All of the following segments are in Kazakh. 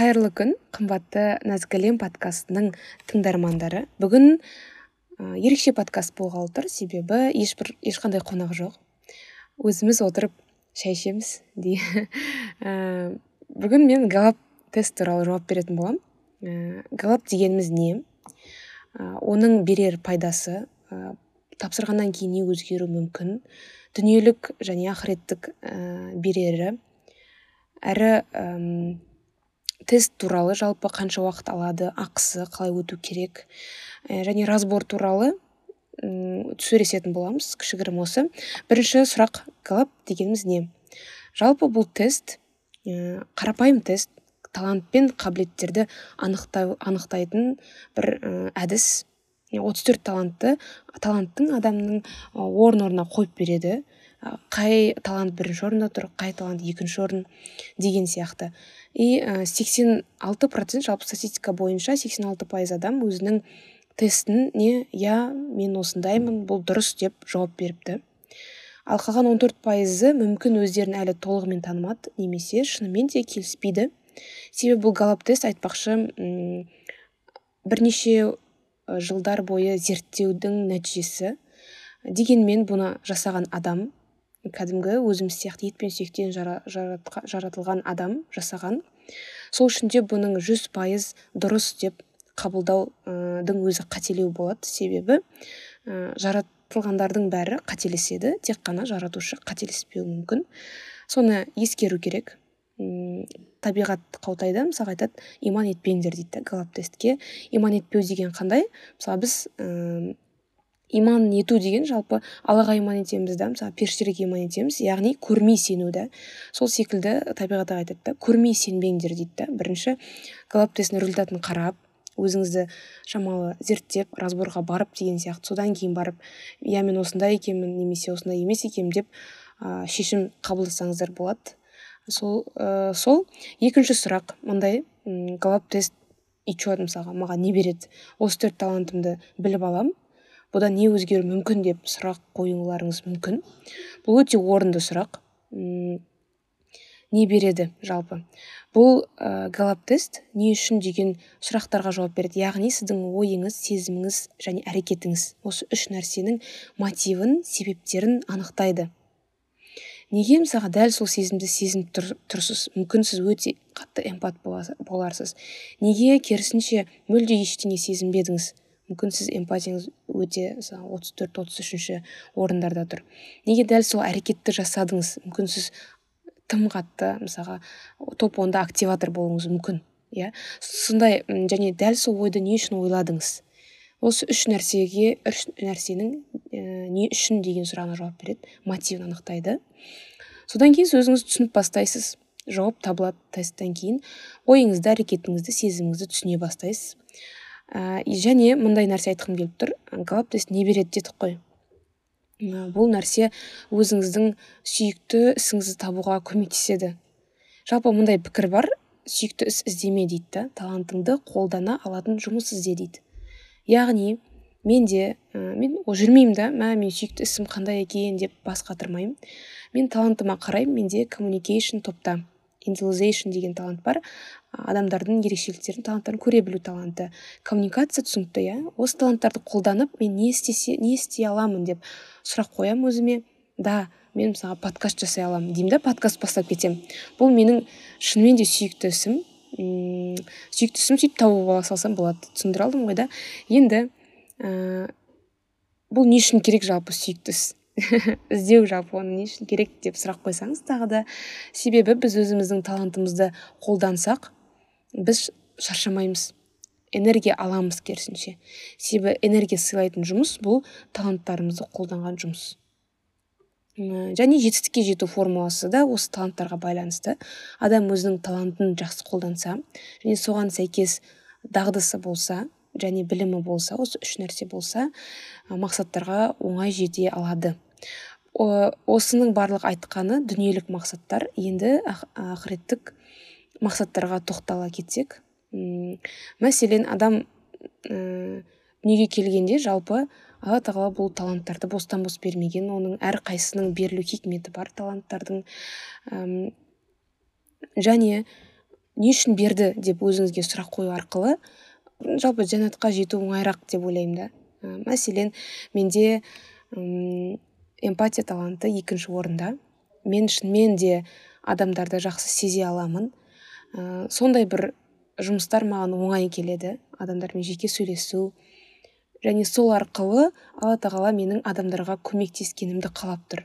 қайырлы күн қымбатты нәзік әлем подкастының тыңдармандары. Бүгін ә, ерекше подкаст болғалы тұр себебі ешбір ешқандай қонақ жоқ. Өзіміз отырып шай ішеміз ә, бүгін мен галап тест туралы жауап беретін боламын ә, галап дегеніміз не? Ә, оның берер пайдасы ә, тапсырғаннан кейін не өзгеруі мүмкін? Дүниелік және ақыреттік ә, берері. Әрі тест туралы жалпы қанша уақыт алады ақысы қалай өту керек? Ә, және разбор туралы сөйлесетін боламыз кішігірім осы. Бірінші сұрақ галап дегеніміз не? Жалпы бұл тест ә, қарапайым тест талант пен қабілеттерді анықтайтын бір ә, әдіс. 34 талантты таланттың адамның орын орнына қойып береді. Қай талант бірінші орында тұр қай талант екінші орын деген сияқты. И сексен алты процент жалпы статистика бойынша сексен алты пайыз адам өзінің тестіне иә мен осындаймын бұл дұрыс деп жауап беріпті. Ал қалған он төрт пайызы мүмкін өздерін әлі толығымен танымады немесе шынымен де келіспейді. Себебі бұл галап тест айтпақшы бірнеше жылдар бойы зерттеудің нәтижесі. Дегенмен бұны жасаған адам кәдімгі өзіміз сияқты ет пен сүйектен жаратылған адам жасаған. Сол үшін де бұның жүз пайыз дұрыс деп қабылдаудың өзі қателеу болады. Себебі ә, жаратылғандардың бәрі қателеседі тек қана жаратушы қателеспеуі мүмкін. Соны ескеру керек. Табиғат қаутайда мысалға айтады иман етпеңдер дейді галап тестке иман етпеу деген қандай? Мысалы біз иман ету деген жалпы аллаға иман етеміз да мысалы періштелерге иман етеміз яғни көрмей сену да. Сол секілді табиғат айтады да көрмей сенбеңдер дейді да. Бірінші галап тестінің результатын қарап өзіңізді шамалы зерттеп разборға барып деген сияқты. Содан кейін барып иә мен осындай екенмін немесе осындай емес екенмін деп ә, шешім қабылдасаңыздар болады. Сол ә, сол. Екінші сұрақ. Мындай галап тест учет мысалға маған не береді? Осы төрт талантымды біліп аламын бұдан не өзгеру мүмкін деп сұрақ қоюларыңыз мүмкін. Бұл өте орынды сұрақ. Не береді жалпы? Бұл ә, галап тест не үшін деген сұрақтарға жауап береді? Яғни сіздің ойыңыз сезіміңіз және әрекетіңіз осы үш нәрсенің мотивін себептерін анықтайды. Неге мысалға дәл сол сезімді сезініп тұр, тұрсыз? Мүмкін сіз өте қатты эмпат боларсыз. Неге керісінше мүлде ештеңе сезінбедіңіз? Мүмкін сіз эмпатияңыз өте отыз төрт отыз үшінші орындарда тұр. Неге дәл сол әрекетті жасадыңыз? Мүмкін сіз тым қатты мысалға топ онда активатор болуыңыз мүмкін иә? Сондай және дәл сол ойды не үшін ойладыңыз? Осы үш нәрсеге үш нәрсенің ә, не үшін деген сұрағына жауап береді мотивін анықтайды. Содан кейін сіз өзіңіз түсініп бастайсыз. Жауап табылады тесттен кейін. Ойыңызды әрекетіңізді сезіміңізді түсіне бастайсыз. Ә, және мындай нәрсе айтқым келіп тұр. Галап тест не береді дедік қой. Бұл нәрсе өзіңіздің сүйікті ісіңізді табуға көмектеседі. Жалпы мындай пікір бар. Сүйікті іс іздеме дейді да. Талантыңды қолдана алатын жұмыс ізде дейді. Яғни мен де ә, мен жүрмеймін да мә мен сүйікті ісім қандай екен деп бас қатырмаймын. Мен талантыма қараймын менде коммуникейшн топта. Интеллизейшн деген талант бар. Адамдардың ерекшеліктерін таланттарын көре білу таланты. Коммуникация түсінікті иә. Осы таланттарды қолданып мен не істесе не істей аламын деп сұрақ қоямын өзіме. Да мен мысалға подкаст жасай аламын деймін да подкаст бастап кетемін. Бұл менің шынымен де сүйікті ісім. Сүйікті ісім сөйтіп тауып ала салсам болады түсіндіре алдым ғой да. Енді ә, бұл не үшін керек жалпы сүйікті іс? іздеу жалпы оны не үшін керек деп сұрақ қойсаңыз тағы да. Себебі біз өзіміздің талантымызды қолдансақ біз шаршамаймыз. Энергия аламыз керісінше. Себебі энергия сыйлайтын жұмыс бұл таланттарымызды қолданған жұмыс. Және жетістікке жету формуласы да осы таланттарға байланысты. Адам өзінің талантын жақсы қолданса және соған сәйкес дағдысы болса және білімі болса осы үш нәрсе болса мақсаттарға оңай жете алады. Осының барлық айтқаны дүниелік мақсаттар. Енді ақыреттік мақсаттарға тоқтала кетсек мәселен адам ә, дүниеге келгенде жалпы алла тағала бұл таланттарды бостан бос бермеген оның әрқайсысының берілу хикметі бар таланттардың және не үшін берді деп өзіңізге сұрақ қою арқылы жалпы жәннатқа жету оңайырақ деп ойлаймын да. Ә, мәселен менде эмпатия таланты екінші орында. Мен шынымен де адамдарды жақсы сезе аламын. Ә, сондай бір жұмыстар маған оңай келеді. Адамдармен жеке сөйлесу. Және сол арқылы алла тағала менің адамдарға көмектескенімді қалап тұр.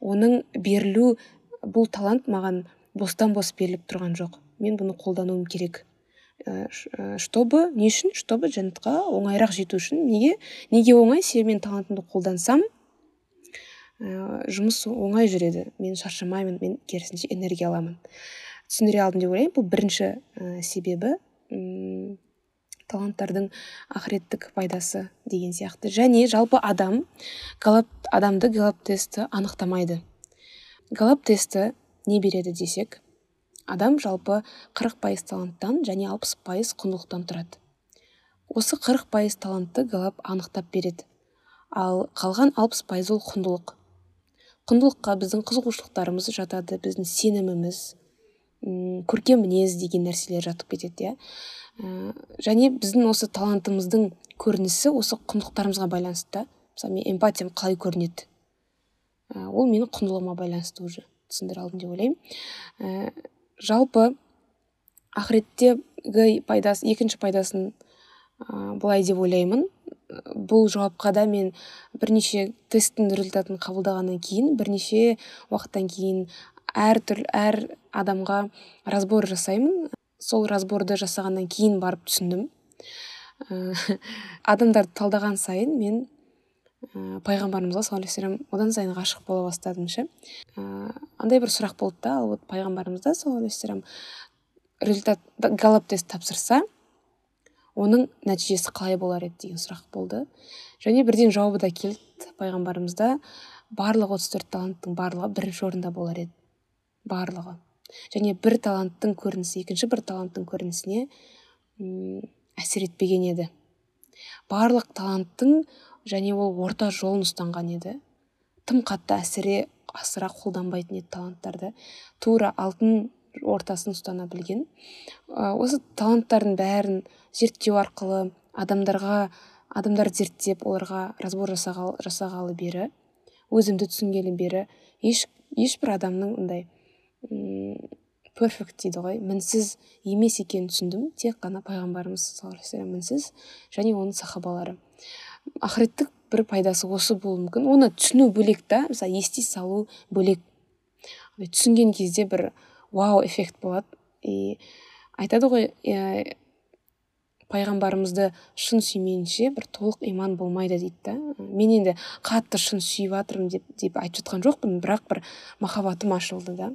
Оның берілу бұл талант маған бостан бос беріліп тұрған жоқ. Мен бұны қолдануым керек. Чтобы не үшін чтобы жәннатқа оңайырақ жету үшін неге неге оңай себебі мен талантымды қолдансам ә, жұмыс оңай жүреді мен шаршамаймын мен керісінше энергия аламын. Түсіндіре алдым деп ойлаймын. Бұл бірінші ә, себебі ұм, таланттардың ақыреттік пайдасы деген сияқты. Және жалпы адам галап адамды галап тесті анықтамайды. Галап тесті не береді десек адам жалпы 40 пайыз таланттан және 60 пайыз құндылықтан тұрады. Осы 40 пайыз талантты галап анықтап береді. Ал қалған 60 пайыз ол құндылық. Құндылыққа біздің қызығушылықтарымыз жатады біздің сеніміміз көркем мінез деген нәрселер жатып кетеді иә. Ә, және біздің осы талантымыздың көрінісі осы құндылықтарымызға байланысты. Мысалы мен эмпатиям қалай көрінеді? Ә, ол менің құндылығыма байланысты уже түсіндіре алдым деп ойлаймын. Ә, жалпы ақыреттегі пайдасы екінші пайдасын ә, былай деп ойлаймын. Бұл жауапқа да мен бірнеше тесттің результатын қабылдағаннан кейін бірнеше уақыттан кейін әр түр әр адамға разбор жасаймын. Сол разборды жасағаннан кейін барып түсіндім. Ә, адамдарды талдаған сайын мен ә, пайғамбарымызға саллаллаху одан сайын ғашық бола бастадым ше. Ә, андай бір сұрақ болды да ал вот пайғамбарымыз да саллаллаху результат галап тест тапсырса оның нәтижесі қалай болар еді деген сұрақ болды. Және бірден жауабы да келді пайғамбарымызда барлық отыз төрт таланттың барлығы бірінші орында болар еді. Барлығы. Және бір таланттың көрінісі екінші бір таланттың көрінісіне әсер етпеген еді. Барлық таланттың және ол орта жолын ұстанған еді. Тым қатты әсіре асыра қолданбайтын еді таланттарды. Тура алтын ортасын ұстана білген. Осы таланттардың бәрін зерттеу арқылы адамдарға адамдар зерттеп оларға разбор жасағалы, жасағалы бері өзімді түсінгелі бері еш ешбір адамның ындай перфект дейді ғой мінсіз емес екенін түсіндім. Тек қана пайғамбарымыз саллаллаху мінсіз және оның сахабалары. Ақыреттік бір пайдасы осы болуы мүмкін. Оны түсіну бөлек та мысалы ести салу бөлек. Түсінген кезде бір вау эффект болады. И айтады ғой ә, пайғамбарымызды шын сүймейінше бір толық иман болмайды дейді да. Мен енді қатты шын сүйіп жатырмын деп деп айтып жатқан жоқпын бірақ бір махаббатым ашылды да.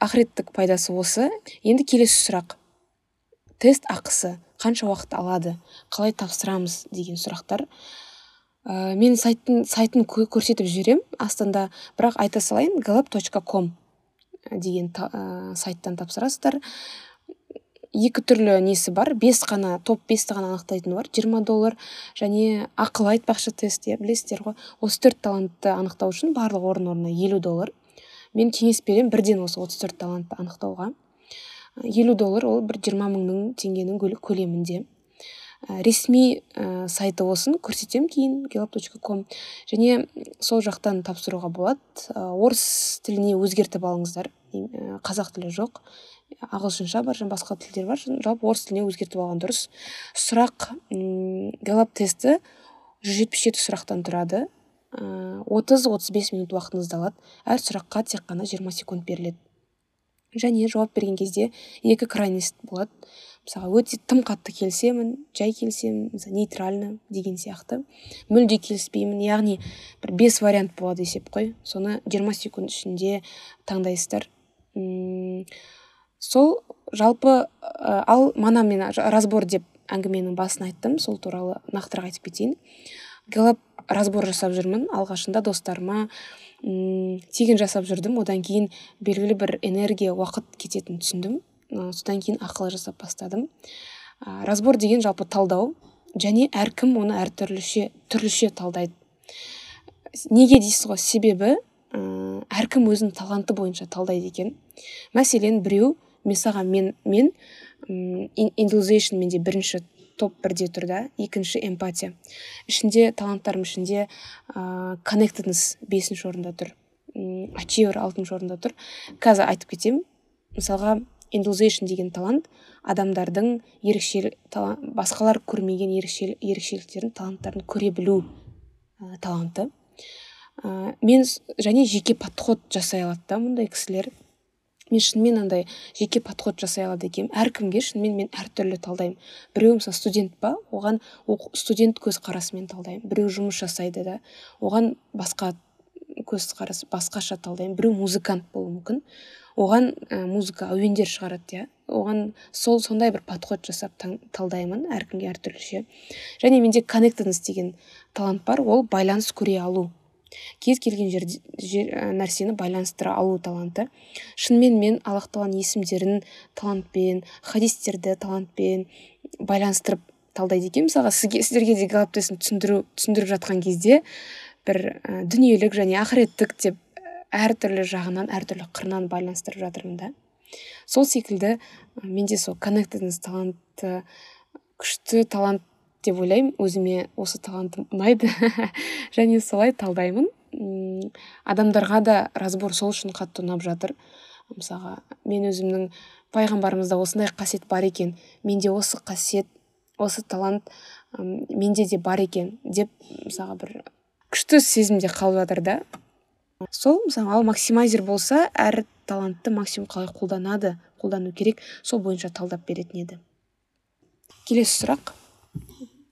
Ақыреттік пайдасы осы. Енді келесі сұрақ. Тест ақысы. Қанша уақыт алады қалай тапсырамыз деген сұрақтар. Ә, мен сайттың сайтын көрсетіп жіберемін астында бірақ айта салайын точка ком деген ә, сайттан тапсырасыздар. Екі түрлі несі бар бес қана топ бесті ғана анықтайтыны бар жиырма доллар. Және ақыл айтпақшы тест иә білесіздер ғой. Осы төрт талантты анықтау үшін барлық орын орнына елу доллар. Мен кеңес беремін бірден осы отыз төрт талантты анықтауға. Елу доллар ол бір жиырма мыңның теңгенің көлемінде. Ә, ресми ә, сайты осын көрсетемін кейін gelab ком. Және сол жақтан тапсыруға болады. Ә, орыс тіліне өзгертіп алыңыздар. Қазақ тілі жоқ. Ағылшынша бар және басқа тілдер бар. Жалпы орыс тіліне өзгертіп алған дұрыс. Сұрақ галап тесті жүз жетпіс жеті сұрақтан тұрады. Отыз отыз бес минут уақытыңызды алады. Әр сұраққа тек қана жиырма секунд беріледі. Және жауап берген кезде екі крайность болады. Мысалға өте тым қатты келісемін жай келісемін мысалы нейтрально деген сияқты. Мүлде келіспеймін яғни бір бес вариант болады есеп қой. Соны жиырма секунд ішінде таңдайсыздар. Сол жалпы ал мана мен разбор деп әңгіменің басын айттым сол туралы нақтырақ айтып кетейін. Галап разбор жасап жүрмін. Алғашында достарыма м тегін жасап жүрдім одан кейін белгілі бір энергия уақыт кететінін түсіндім содан кейін ақылы жасап бастадым ә, разбор деген жалпы талдау және әркім оны әртүрліше түрліше талдайды неге дейсіз ғой себебі ә, әркім өзінің таланты бойынша талдайды екен мәселен біреу мен мен индузейшн менде бірінші топ бірде тұр да. Екінші эмпатия. Ішінде таланттарым ішінде ыыы коннектеднес бесінші орында тұр. Ачивер алтыншы орында тұр. Қазір айтып кетемін мысалға индузейшн деген талант адамдардың ерекше басқалар көрмеген ерекше, ерекшеліктерін таланттарын көре білу ә, таланты. Ә, мен және жеке подход жасай алады да мұндай кісілер. Мен шынымен андай жеке подход жасай алады екенмін. Әркімге шынымен мен әртүрлі талдаймын. Біреу мысалы студент па оған студент көзқарасымен талдаймын. Біреу жұмыс жасайды да оған басқа көзқарас басқаша талдаймын. Біреу музыкант болуы мүмкін. Оған ә, музыка әуендер шығарады иә оған сол сондай бір подход жасап талдаймын әркімге әртүрліше. Және менде коннектеднес деген талант бар. Ол байланыс көре алу. Кез келген жер, жер нәрсені байланыстыра алу таланты. Шынымен мен аллах тағаланың есімдерін талантпен хадистерді талантпен байланыстырып талдайды екенмін. Мысалға сізге сіздерге де галаптесін түсіндіру түсіндіріп жатқан кезде бір ә, дүниелік және ақыреттік деп әртүрлі жағынан әртүрлі қырынан байланыстырып жатырмын да. Сол секілді менде сол коннектеднес таланты күшті талант деп ойлаймын. Өзіме осы талант ұнайды. Және солай талдаймын. Адамдарға да разбор сол үшін қатты ұнап жатыр. Мысалға мен өзімнің пайғамбарымызда осындай қасиет бар екен. Менде осы қасиет осы талант менде де бар екен деп мысалға бір күшті сезімде қалып жатыр да. Сол мысалы ал максимайзер болса әр талантты максимум қалай қолданады қолдану керек сол бойынша талдап беретін еді. Келесі сұрақ.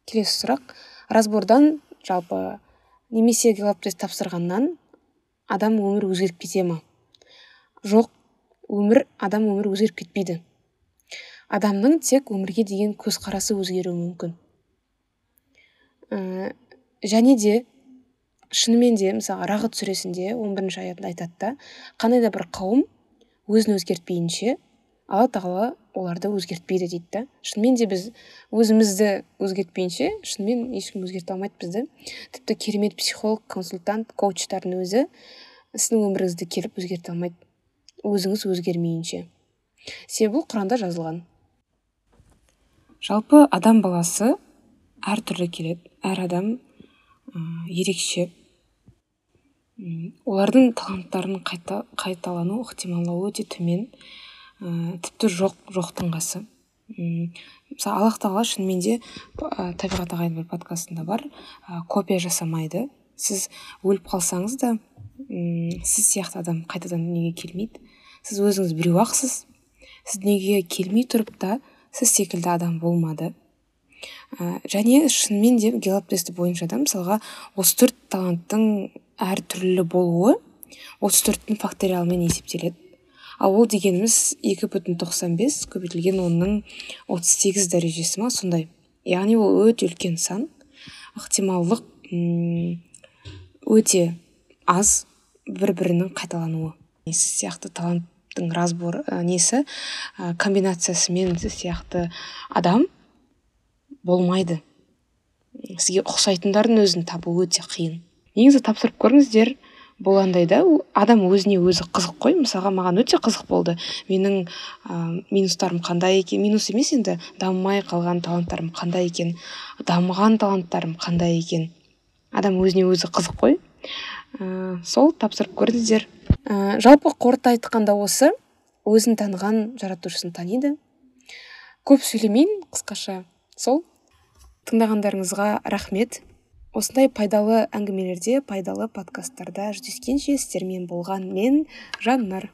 Келесі сұрақ. Разбордан жалпы немесе тест тапсырғаннан адам өмір өзгеріп кете ма? Жоқ өмір адам өмір өзгеріп кетпейді. Адамның тек өмірге деген көзқарасы өзгеруі мүмкін. Ә, және де шынымен де мысалы рағыт сүресінде он бірінші аятында айтады да қандай да бір қауым өзін өзгертпейінше алла тағала оларды өзгертпейді дейді да. Шынымен де біз өзімізді өзгертпейінше шынымен ешкім өзгерте алмайды бізді. Тіпті керемет психолог консультант коучтардың өзі сіздің өміріңізді келіп өзгерте алмайды. Өзіңіз өзгермейінше. Себебі бұл құранда жазылған. Жалпы адам баласы әртүрлі келеді. Әр адам ә, ерекше. Олардың таланттарының қайта, қайталану ықтималдығы өте төмен. Ә, тіпті жоқ жоқтың қасы. Мысалы аллах тағала шынымен де ә, табиғат ағайын бір подкастында бар ә, копия жасамайды. Сіз өліп қалсаңыз да ұм, сіз сияқты адам қайтадан дүниеге келмейді. Сіз өзіңіз біреу ақсыз. Сіз дүниеге келмей тұрып та сіз секілді адам болмады. Ә, және шынымен де гэллап тесті бойынша да мысалға отыз төрт таланттың әртүрлі болуы отыз төрттің факториалымен есептеледі. Ал ол дегеніміз екі бүтін тоқсан бес көбейтілген онның отыз сегіз дәрежесі ма сондай. Яғни ол өте үлкен сан. Ықтималдық өте аз бір бірінің қайталануы. Сіз сияқты таланттың разбор ә, несі? Ә, комбинациясымен сіз сияқты адам болмайды. Сізге ұқсайтындардың өзін табу өте қиын. Негізі тапсырып көріңіздер бұл андай да адам өзіне өзі қызық қой мысалға маған өте қызық болды. Менің ә, минустарым қандай екен? Минус емес енді дамымай қалған таланттарым қандай екен? Дамыған таланттарым қандай екен? Адам өзіне өзі қызық қой. Ә, сол тапсырып көріңіздер ә, жалпы қорыта айтқанда осы өзін таныған жаратушысын таниды. Көп сөйлемейін қысқаша. Сол. Тыңдағандарыңызға рахмет. Осындай пайдалы әңгімелерде пайдалы подкасттарда жүздескенше сіздермен болған мен жаннар.